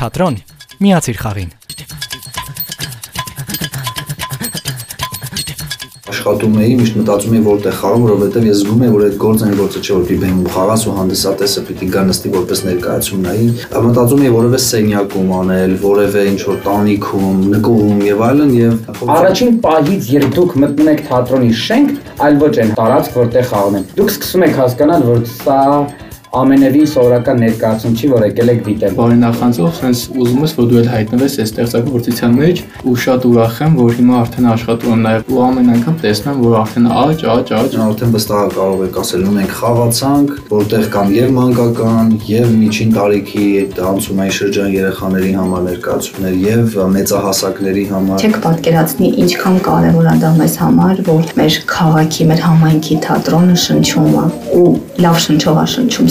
Թատրոն միացիր խաղին։ աշխատում էի, միշտ մտածում էի որտեղ խաղամ, որովհետև ես զգում էի, որ այդ գործը այն գործը չէ, որ պիտի բեմում խաղաս ու հանդիսատեսը պիտի գա նստի որպես ներկայացում նայի։ Մտածում էի որևէ սենյակում անել, որևէ ինչ որ տանիքում, նկուղում եւ այլն եւ Առաջին պահից, երբ դուք մտնում եք թատրոնի շենք, այլ ոչ այն տարածք, որտեղ խաղում են։ Դուք սկսում եք հասկանալ, որ սա ամենևին սովորական ներկայացում չի, որ եկել եք դիտել։ Բարենախանձով sense ուզում ես որ դու էլ հայտնվես այս ստեղծագործության մեջ ու շատ ուրախ եմ որ հիմա արդեն աշխատում եմ նաև ու ամեն անգամ տեսնեմ որ արդեն աճ, աճ, աճ արդեն վստահ կարող եք ասել ունենք խաղացանք, որտեղ կան եւ մանկական, եւ միջին տարիքի անցումային շրջան երեխաների համար ներկայացումներ եւ մեծահասակների համար։ Չեք պատկերացնի ինչքան կարևոր է դա մեզ համար, որ մեր քաղաքի, մեր համայնքի թատրոնը շնչում է ու լավ շնչող է շնչում,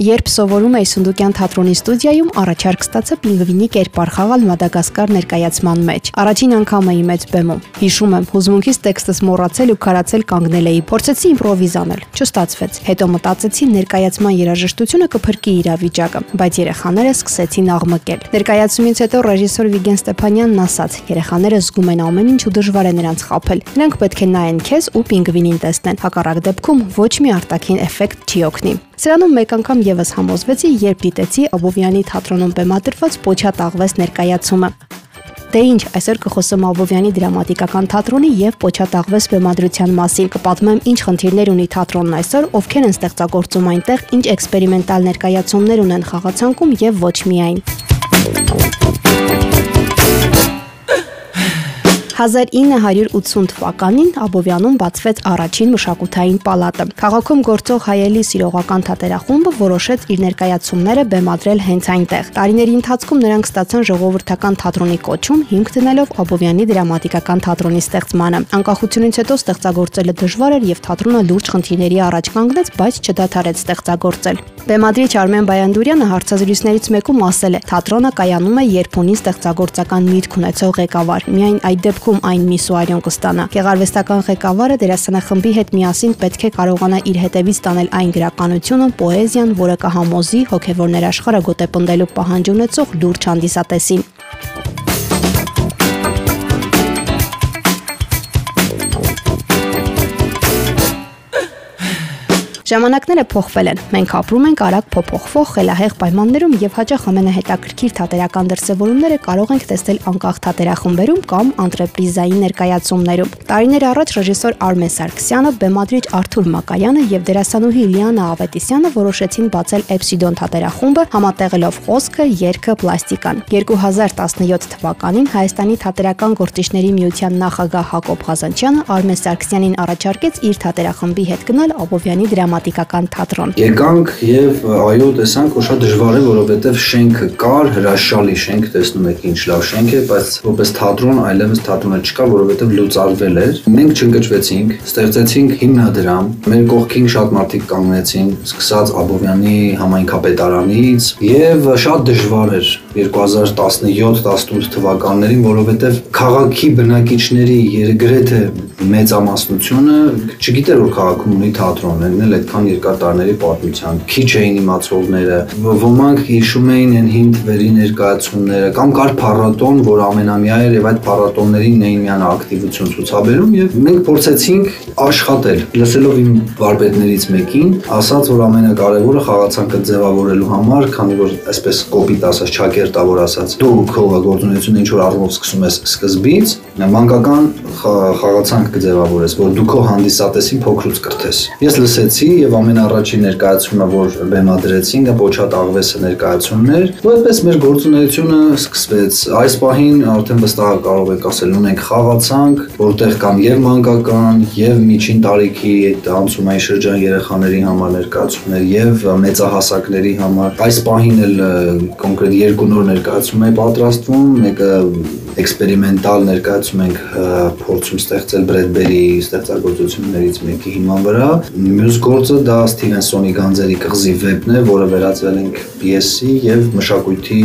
Երբ սովորում էի Սունդուկյան թատրոնի ստուդիայում, առաջարկ ստացա Պինգվինի կերպար խաղալ Մադագասկար ներկայացման մեջ։ Առաջին անգամ էի մեծ բեմում։ Հիշում եմ, հուզմունքից տեքստս մոռացել ու քարացել կանգնել էի։ Փորձեցի իմպրովիզ անել, չստացվեց։ Հետո մտածեցի ներկայացման երաժշտությունը կփրկի իրավիճակը, բայց երեխաները սկսեցին աղմկել։ Ներկայացումից հետո ռեժիսոր Վիգեն Ստեփանյանն ասաց. երեխաները զգում են ամեն ինչ ու դժվար է նրանց խაფել։ Նրանք պետք է նայեն քեզ ու Պինգվինին տեսնեն։ Հակառակ դեպքում ոչ մի արտաքին էֆեկտ չի օգնի։ Սրանում մեկ անգամ եւս համոզվեցի, երբ դիտեցի Աբովյանի թատրոնում բեմադրված Պոչա տաղվես ներկայացումը։ Դե ինչ, այսօր կխոսեմ Աբովյանի դրամատիկական թատրոնի եւ Պոչա տաղվես բեմադրության մասին։ Կպատմեմ ինչ խնդիրներ ունի թատրոնն այսօր, ովքեր են ստեղծագործում այնտեղ, ինչ էքսպերիմենտալ ներկայացումներ ունեն խաղացանկում եւ ոչ միայն։ 1980 թվականին Աբովյանում բացվեց առաջին մշակութային պալատը։ Քաղաքում գործող հայելի սիրողական թատերախումբը որոշեց իր ներկայացումները բեմադրել հենց այնտեղ։ Տարիների ընթացքում նրանք ստացան ժողովրդական թատրոնի կոչում, հիմք դնելով Աբովյանի դրամատիկական թատրոնի ստեղծմանը։ Անկախությունից հետո ստեղծագործելը դժվար էր եւ թատրոնը լուրջ խնդիրների առաջ կանգնեց, բայց չդադարեց ստեղծագործել։ Բեմադրիչ Արմեն Բայանդուրյանը հարցազրույցներից մեկում ասել է. «Թատրոնը կայանում է, երբ ունի ստեղծագործական միտք ունեցող ղեկավար։ Միայն այդ դեպքում այն միսուարիոն կստանա։ Գեղարվեստական ղեկավարը դերասանախմբի հետ միասին պետք է կարողանա իր հետևից տանել այն գրականությունը, պոեզիան, որը կհամոզի հոգևոր ներաշխարը գոտեպնդելու պահանջ ունեցող լուրջ հանդիսատեսին։ Ժամանակները փոխվել են։ Մենք ապրում ենք արագ փոփոխվող խելահեղ պայմաններում եւ հաճախ ամենահետաքրքիր թատերական դրսևորումները կարող ենք տեսնել անկախ թատերախմբերում կամ անտրեպրիզային ներկայացումներում։ Տարիներ առաջ ռեժիսոր Արմեն Սարգսյանը, բեմադրիչ Արթուր Մակայանը եւ դերասանուհի Լիանա Ավետիսյանը որոշեցին բացել Էպսիդոն թատերախումբը համատեղելով խոսքը, երգը, պլաստիկան։ 2017 թվականին Հայաստանի թատերական գործիչների միության նախագահ Հակոբ Ղազանչյանը Արմեն Սարգսյանին առաջարկեց իր թատերախմբի հետ գնալ Աբովյանի դրամատիկական թատրոն։ Եկանք եւ այո, տեսանք, որ շատ դժվար է, որովհետեւ շենքը կար, հրաշալի շենք, տեսնում եք ինչ լավ շենք է, բայց որպես թատրոն այլևս թատրոնը չկա, որովհետեւ լուծարվել էր։ Մենք չընկճվեցինք, ստեղծեցինք հիմնադրամ, մեր կողքին շատ մարդիկ կանգնեցին, սկսած Աբովյանի համայնքապետարանից եւ շատ դժվար էր 2017-18 թվականներին, որովհետեւ քաղաքի բնակիչների երգրեթե մեծամասնությունը չգիտեր որ քաղաքում ունի թատրոն, այնն էլ այդքան երկար տարիների պատմության։ Քիչ էին իմացողները, ոմանք հիշում էին այն հին թվերի ներկայացումները, կամ կար փառատոն, որ ամենամյա էր եւ այդ փառատոններին էին միան ակտիվություն ցուցաբերում եւ մենք փորձեցինք աշխատել։ Լսելով իմ վարպետներից մեկին, ասաց, որ ամենակարևորը խաղացանկը ձևավորելու համար, քանի որ այսպես կոպիտ ասած ճակերտա որ ասած, դու քո գործունեությունը ինչ որ առումով սկսում ես սկզբից, մանկական խաղացանք կձևավորես, որ դու քո հանդիսատեսին փոքրուց կրթես։ Ես լսեցի եւ ամենառաջին ներկայացումը, որ բեմադրեցին, Պոչատ Աղվեսը ներկայացումն էր, ու այդպես մեր գործունեությունը սկսվեց։ Այս պահին արդեն վստահ կարող եք ասել, ունենք խաղացանք, որտեղ կան եւ մանկական, եւ միջին տարիքի անցումային շրջան երեխաների համար ներկայացումներ եւ մեծահասակների համար։ Այս պահին էլ կոնկրետ երկու նոր ներկայացում է պատրաստվում, մեկը էքսպերիմենտալ ներկայացում ենք փորձում ստեղծել Բրեդբերի ստեղծագործություններից մեկի հիման վրա։ Մյուս գործը դա Սթիվենսոնի Գանձերի կղզի վեպն է, որը վերածվել ենք պիեսի եւ մշակույթի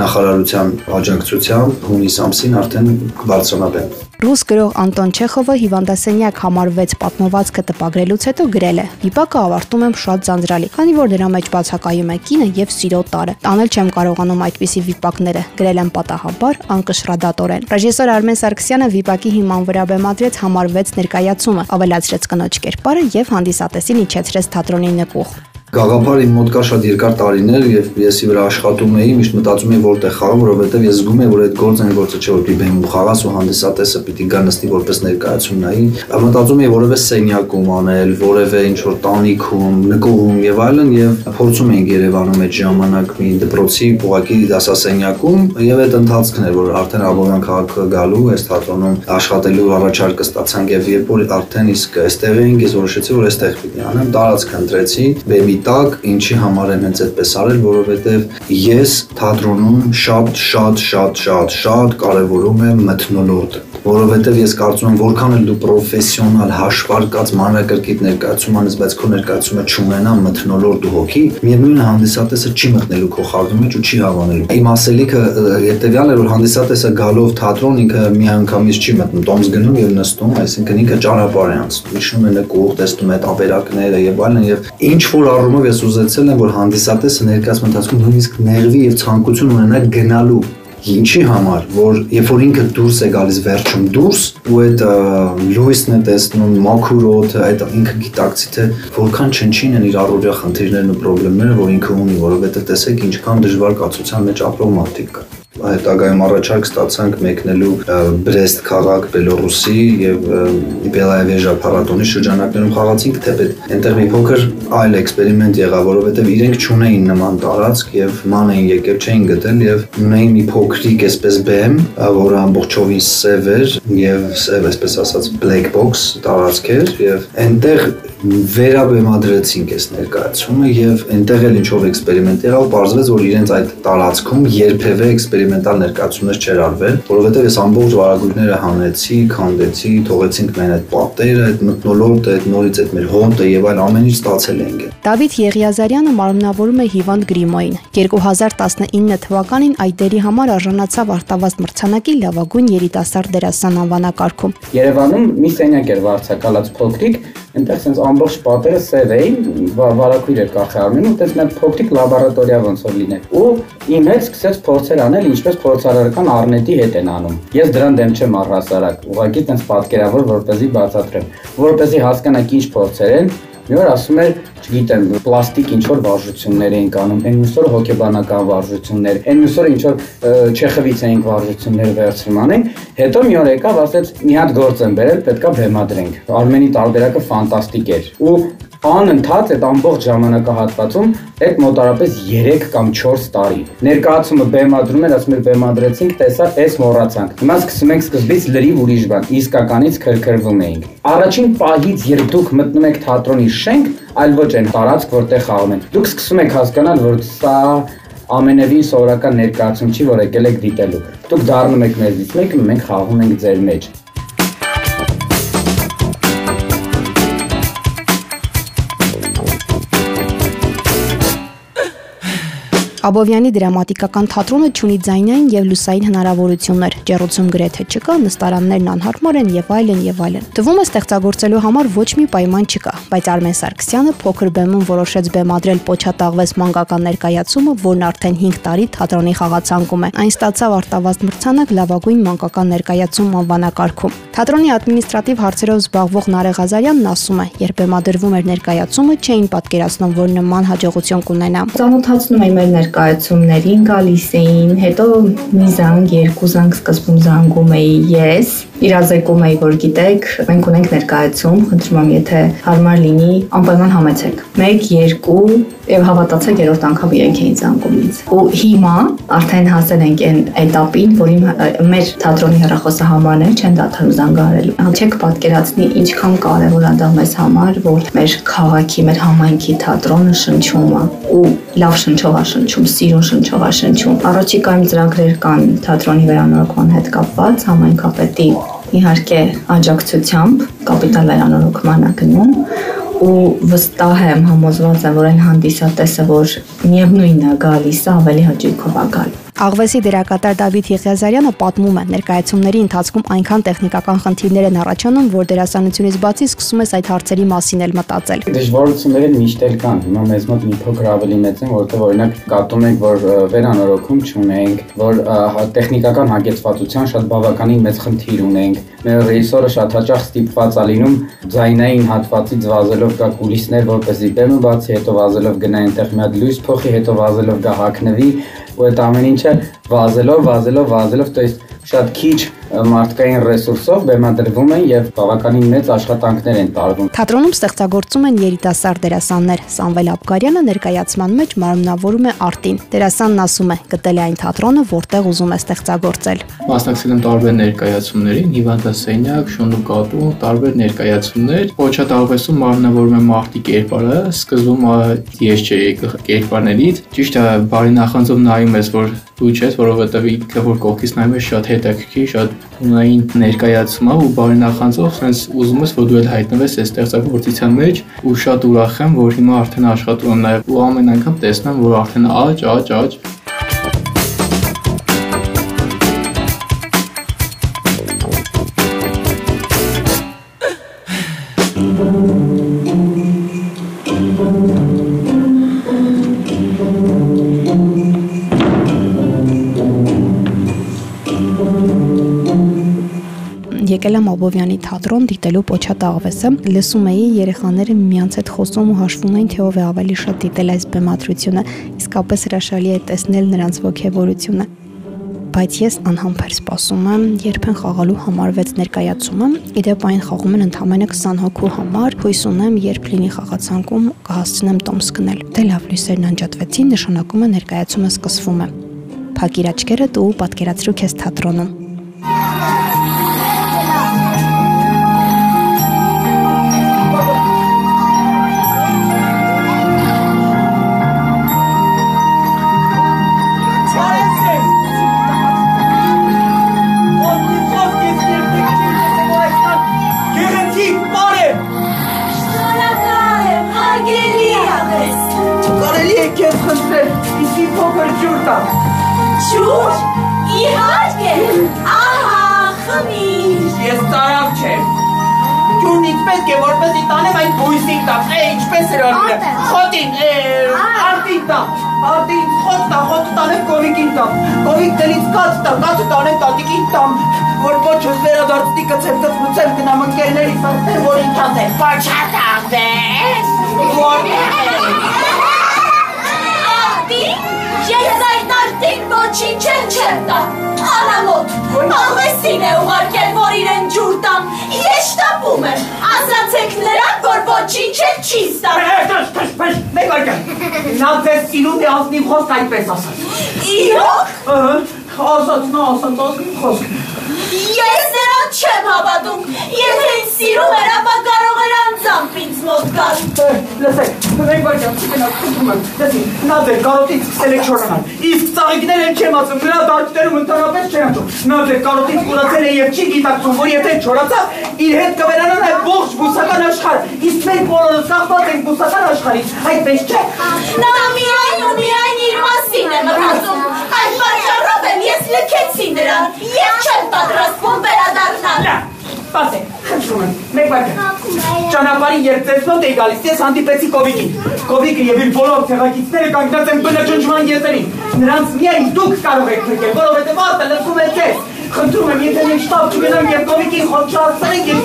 նախարարության աջակցությամբ հունիս ամսին արդեն կբարձրանալու Ռուս գրող Անտոն Չեխովը հիվանդասենյակ համարվեց պատմվածքը տպագրելուց հետո գրել է. Վիպակը ավարտում եմ շատ ձանձրալի, քանի որ դրա մեջ բացակայում է կինը եւ սիրո տարը։ Տանել չեմ կարողանում այդպիսի վիպակները, գրել եմ պատահաբար անկշռադատորեն։ Ռեժիսոր Արմեն Սարգսյանը վիպակի հիման վրա բեմադրեց համար 6 ներկայացումը, ավելացրեց կնոջ կերպարը եւ հանդիսատեսին իջեցրեց թատրոնի նկուղ։ Գաղափարը իմ մոտ կա շատ երկար տարիներ եւ ես ի վրա աշխատում էի, միշտ մտածում էի որտեղ խաղամ, որովհետեւ ես զգում եմ, որ այդ գործը այն գործը չէ, որ պիտի բեմում խաղաս ու հանդիսատեսը պիտի գա նստի որպես ներկայացում նայի։ Մտածում էի որևէ սենյակում անել, որևէ ինչ որ տանիքում, նկուղում եւ այլն եւ փորձում էինք Երևանում այդ ժամանակ մի դպրոցի ուղակի դասասենյակում եւ այդ ընթացքն էր, որ արդեն Աբովյան քաղաքը գալու, այս թատրոնում աշխատելու առաջարկը ստացանք եւ երբ որ արդեն իսկ այստեղ էինք, ես որոշեցի, որ այստեղ պիտի անեմ, տարածք ընտրեցի, բեմի տակ, ինչի համար եմ հենց այդպես արել, որովհետև ես թատրոնում շատ շատ շատ շատ շատ կարևորում եմ մթնոլորտը, որովհետև ես կարծում եմ, որքան էլ դու պրոֆեսիոնալ հաշվարկած մանրակրկիտ ներկայացում անես, բայց քո ներկայացումը չունենա մթնոլորտ ու հոգի, միևնույն հանդիսատեսը չի մտնելու քո խաղի մեջ ու չի հավանելու։ Իմ ասելիքը հետեւյալն է, որ հանդիսատեսը գալով թատրոն ինքը միանգամից չի մտնում, տոմս գնում եւ նստում, այսինքն ինքը ճանապարհ է անցնում, իջնում է նկուղ, տեսնում է տաբերակները եւ այլն եւ ինչ որ առումով ես ուզեցել եմ, որ հանդիսատեսը ներկայացման ընթացքում նույնիսկ ներվի եւ ցանկություն ունենա գնալու ինչի համար, որ երբ որ ինքը դուրս է գալիս վերջում դուրս ու այդ լույսն է տեսնում, մաքուր օդը, այդ ինքը գիտակցի թե որքան չնչին են իր առօրյա խնդիրներն ու խնդիրները, որ ինքը ունի, որովհետեւ տեսեք ինչքան դժվար կացության մեջ ապրող մարդիկ կա հետագայում առաջարկ ստացանք մեկնելու Բրեստ քաղաք Բելոռուսի եւ Բելայեվեժա փառատոնի շրջանակներում խաղացինք թեպետ այնտեղ մի փոքր այլ էքսպերիմենտ եղավ, որովհետեւ իրենք չունեին նման տարածք եւ ման էին եկել չէին գտել եւ ունեին մի փոքրիկ այսպես բեմ, որը ամբողջովին սև էր եւ սև այսպես ասած black box տարածք էր եւ այնտեղ վերաբեմադրեցինք այս ներկայացումը եւ այնտեղ էլ ինչով էքսպերիմենտ եղավ, բարձվեց որ իրենց այդ տարածքում երբևէ էքսպերիմենտալ ներկայացումներ չեր արվել, որովհետեւ ես ամբողջ վարագույրները հանեցի, քանդեցի, թողեցինք մեն այդ պատերը, այդ մտնոլորտը, այդ նորից այդ մեր հոտը եւ այլ ամեն ինչ ստացել ենք։ Դավիթ Եղիազարյանը մարմնավորում է Հիվանդ Գրիմոին։ 2019 թվականին այդ դերի համար արժանացավ Արտավազդ մրցանակի լավագույն երիտասարդ դերասան անվանակարգում։ Երևանում մի սենյակ էր վարձակալած փոքրիկ, այնտեղ sense ամբողջ պատերը սև էին, վարակույր էր կախի արմեն ու այդպես մեր փոքրիկ լաբորատորիա ոնց որ լիներ։ Ու իմ հետ սկսեց փորձեր անել, ինչպես փորձարարական առնետի հետ են անում։ Ես դրան դեմ չեմ առհասարակ, ուղղակի տենց պատկերավոր որպեսզի բացատրեմ, որպեսզի հասկանաք ինչ փորձեր են, Մի օր ասում էր, չգիտեմ, պլաստիկ ինչ որ վարժություններ էին կանում, այն մյուս օրը հոգեբանական վարժություններ, այն մյուս օրը ինչ որ Չեխովից էին վարժություններ վերցնում անեն, հետո մի օր եկավ, ասեց, մի հատ գործ եմ բերել, պետքա բեմադրենք։ Արմենի տարբերակը ֆանտաստիկ էր։ Ու անընդհատ այդ ամբողջ ժամանակահատվածում այդ մոտարապես 3 կամ 4 տարի ներկայացումը բեմադրում էր, ասում էր բեմադրեցինք, տեսա, այս մոռացանք։ Հիմա սկսում ենք սկզբից լրիվ ուրիշ բան, իսկականից քրքրվում էինք։ Առաջին պահից, երբ դուք մտնում եք թատրոնի շենք, այլ ոչ այն տարածք, որտեղ խաղում են։ Դուք սկսում եք հասկանալ, որ սա ամենևին սովորական ներկայացում չի, որ եկել եք դիտելու։ Դուք դառնում եք մեզից մեկը, մենք խաղում ենք ձեր մեջ։ Աբովյանի դրամատիկական թատրոնը ունի ձայնային եւ լուսային հնարավորություններ, ջեռուցում գրեթե չկա, նստարաններն անհարմար են եւ այլն եւ այլն։ Թվում է ստեղծագործելու համար ոչ մի պայման չկա, բայց Արմեն Սարգսյանը փոքր բեմում որոշեց բեմադրել Պոչատաղվես մանկական ներկայացումը, որն արդեն 5 տարի թատրոնի խաղացանկում է։ Այն ստացավ արտավազդ մրցանակ լավագույն մանկական ներկայացում անվանակարգում։ Թատրոնի ադմինիստրատիվ հարցերով զբաղվող Նարեկ Ղազարյանն ասում է, երբ բեմադրվում էր ներկայացումը, չէին պատկերացնում, որ նման հաջողություն կունենա։ Ծանոթացնում եմ մեր ներկայ ներկայացումներին գալիս էին, հետո մի զանգ, երկու զանգ սկզբում զանգում էի ես, իրազեկում էի, որ գիտեք, մենք ունենք ներկայացում, խնդրում եմ, եթե հարմար լինի, անպայման համեցեք։ 1, 2 եւ հավատացեք երրորդ անգամ իրենք էին զանգում ինձ։ Ու հիմա արդեն հասել ենք այն этаպին, որ իմ մեր թատրոնի հեռախոսահամարն է, չեն դադարում զանգարել։ Չեք պատկերացնի ինչքան կարևոր է դա մեզ համար, որ մեր քաղաքի, մեր համայնքի թատրոնը շնչում է ու լավ շնչող է շնչում շնչում, սիրուն շնչողաշնչում։ Առաջիկայում ծրագրեր կան թատրոնի վերանորոգման հետ կապված համայնքապետի իհարկե աջակցությամբ կապիտալ վերանորոգման գնում ու վստահ եմ, համոզված եմ, որ այն հանդիսատեսը, որ միևնույնն է գալիս, ավելի հաճույքով է գալի։ Աղվեսի դերակատար Դավիթ Եղիազարյանը պատմում է, ներկայացումների ընթացքում այնքան տեխնիկական խնդիրներ են առաջանում, որ դերասանությունից բացի սկսում ես այդ հարցերի մասին էլ մտածել։ Դժվարությունները միշտ էլ կան։ Հիմա մեզ մոտ մի փոքր ավելի մեծ են, որովհետև օրինակ կատում ենք, որ վերանորոգում չունենք, որ հա, տեխնիկական հագեցվածության շատ բավականին մեծ խնդիր ունենք։ Մեր ռեժիսորը շատ հաճախ ստիպված է լինում ձայնային հատվածից վազելով գա կուլիսներ, որպեսզի բեմը բացի, հետո վազելով գնա այնտեղ մի հատ լույս փոխի, հետո վազելով գա հակնվի ու այդ ամեն ինչը վազելով, վազելով, վազելով, то есть շատ քիչ մարդկային ռեսուրսով բեմադրվում են եւ բավականին մեծ աշխատանքներ են տարվում։ Թատրոնում ստեղծագործում են երիտասարդ դերասաններ։ Սամվել Աբգարյանը ներկայացման մեջ մարմնավորում է արտին։ Դերասանն ասում է՝ գտել է այն թատրոնը, որտեղ ուզում է ստեղծագործել։ Մասնակցել եմ տարբեր ներկայացումների, հիվանդասենյակ, շունուկատու, տարբեր ներկայացումներ։ Փոչատաղվեսում մարմնավորում եմ արտի կերպարը, սկզբում ես չէի կերպարներից։ Ճիշտ է, բարի նախանձով նայում ես, որ դու չես, որովհետև ինքը որ կողքից նայում ես շատ հետաքրքիր, շատ ունային ներկայացում ու բարի նախանձով, sense ուզում ես, որ դու էլ հայտնվես այս ստեղծագործության մեջ ու շատ ուրախ եմ, որ հիմա արդեն աշխատում եմ նաև ու ամեն անգամ տեսնեմ, որ արդեն աճ, աճ, աճ եկել եմ Աբովյանի թատրոն դիտելու Պոչատաղվեսը, լսում էի երեխաները միմյանց հետ խոսում ու հաշվում էին, թե ով է ավելի շատ դիտել այս բեմադրությունը, իսկապես հրաշալի է տեսնել նրանց ողջավորությունը բայց ես անհամբեր սպասում եմ, երբ են խաղալու համարվեց ներկայացումը։ Իդեպ այն խաղում են ընդամենը 20 հոգու համար, հույս ունեմ, երբ լինի խաղացանկում, կհասցնեմ տոմս գնել։ Դե լավ, լույսերն անջատվեցին, նշանակում է ներկայացումը սկսվում է։ Փակիր աչքերդ ու պատկերացրու քեզ թատրոնում։ Ինձ պետք է որպեսի տանեմ այդ բույսին տակ։ Է, ինչպես էր անում։ Խոտին, է, արտին տա։ Արտին խոտ տա, խոտ տանեմ կովիկին տա։ Կովիկ դելից կաթ տա, կաթը տանեմ տատիկին տամ։ Որ կոչս վերադարձնի կցեմ կծմուցեմ գնամ ընկերներիս, ասեմ որ ինչ ասեմ։ Պաչատաղվես։ Որ Ես այդ արտին ոչինչ էլ չեմ տա։ Անամոտ, աղվեսին է ուղարկել, որ իրեն ջուր տամ։ Ես շտապում եմ։ Ասացեք նրան, որ ոչինչ էլ չի ստա։ Մեկ արկա։ Նա ձեզ սիրում է ազնիվ խոսք այդպես ասած։ Իրոք։ ասած նա ասած ազնիվ խոսք։ Ես նրան չեմ հավատում։ Եթե ինձ սիրում էր, ապա կարող էր անձամբ ինձ մոտ գալ։ Լսեք, մեկ վայրկյան, գնաց խնդրում եմ։ Լսի, նա ձեր կարոտից սկսել է չորանալ։ Իսկ ծաղիկներ են չեմ ասում, նրա դարձերում ընդհանրապես չեն աճում։ Նա ձեր կարոտից կուրացել է եւ չի գիտակցում, որ եթե չորացավ, իր հետ կվերանա նաեւ ողջ բուսական աշխարհ։ Իսկ մենք բոլորը սախված ենք բուսական աշխարհից, այդպես չէ։ Նա միայն ու միայն իր մասին է մտածում։ Այդ պատճառով եմ ես լքեցի նրան։ Ես չեմ պատրաստվում վերադառնալ։ Սպասեք, խնդրում եմ, մեկ վայր։ Ճանապարհին երբ ձեզ մոտ էի գալիս, ես հանդիպեցի Կովիկին։ Կովիկը եւ իր բոլոր ցեղակիցները կանգնած են բնաճնջման եզերին։ Նրանց միայն դուք կարող եք փրկել, որովհետեւ արտը լսում է ձեզ։ Խնդրում եմ, եթե մենք շտապ չգնամ եւ Կովիկին խոչարացնենք, ես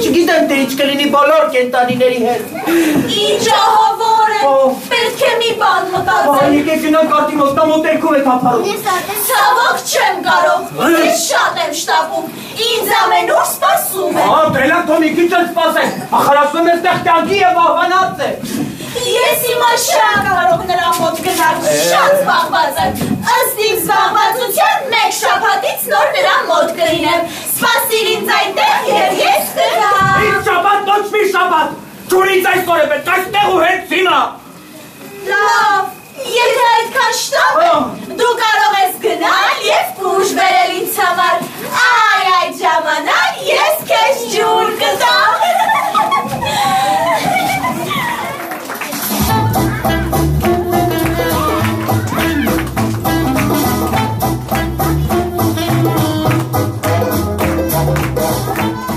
ինչ կլինի բոլոր կենտանիների հետ։ Ինչ ահավոր է։ Պետք է մի բան մտածել։ Ահա եկեք գնանք արտի մոտ, նա մոտերքում է թափարում։ Ցավոք չեմ կարող։ Ես շատ եմ շտապում։ Ինձ ամենուր սպասում է։ Ահա դելա Թոմի քիչ էլ սպասեք։ Ախր ասում ես տեղ կյանքի եւ ահվանած է։ Ես հիմա շատ կարող նրա մոտ գնալ, շատ զբաղված եմ։ Ըստ իմ զբաղվածության մեկ շաբաթից նոր նրա մոտ կլինեմ։ Սպասիր ինձ այնտեղ Ճուրից այսօր է պետք այստեղ ու հետ հիմա։ Լավ, Եթե այդքան շտապ է, դու կարող ես գնալ եւ կուժ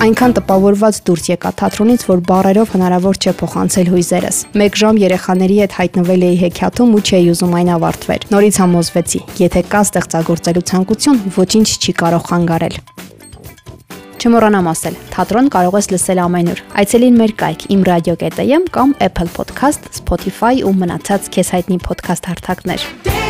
Այնքան տպավորված դուրս եկա թատրոնից, որ բարերով հնարավոր չէ փոխանցել հույզերս։ Մեկ ժամ երեխաների հետ հայտնվել էի հեքիաթում ու չէի ուզում այն ավարտվեր։ Նորից համոզվեցի, եթե կա ստեղծագործելու ցանկություն, ոչինչ չի կարող խանգարել։ Չմոռանամ ասել, թատրոն կարող ես լսել ամենուր։ Այցելին մեր կայք imradio.am կամ Apple Podcast, Spotify ու մնացած քեզ հայտնի podcast հարթակներ։ Դե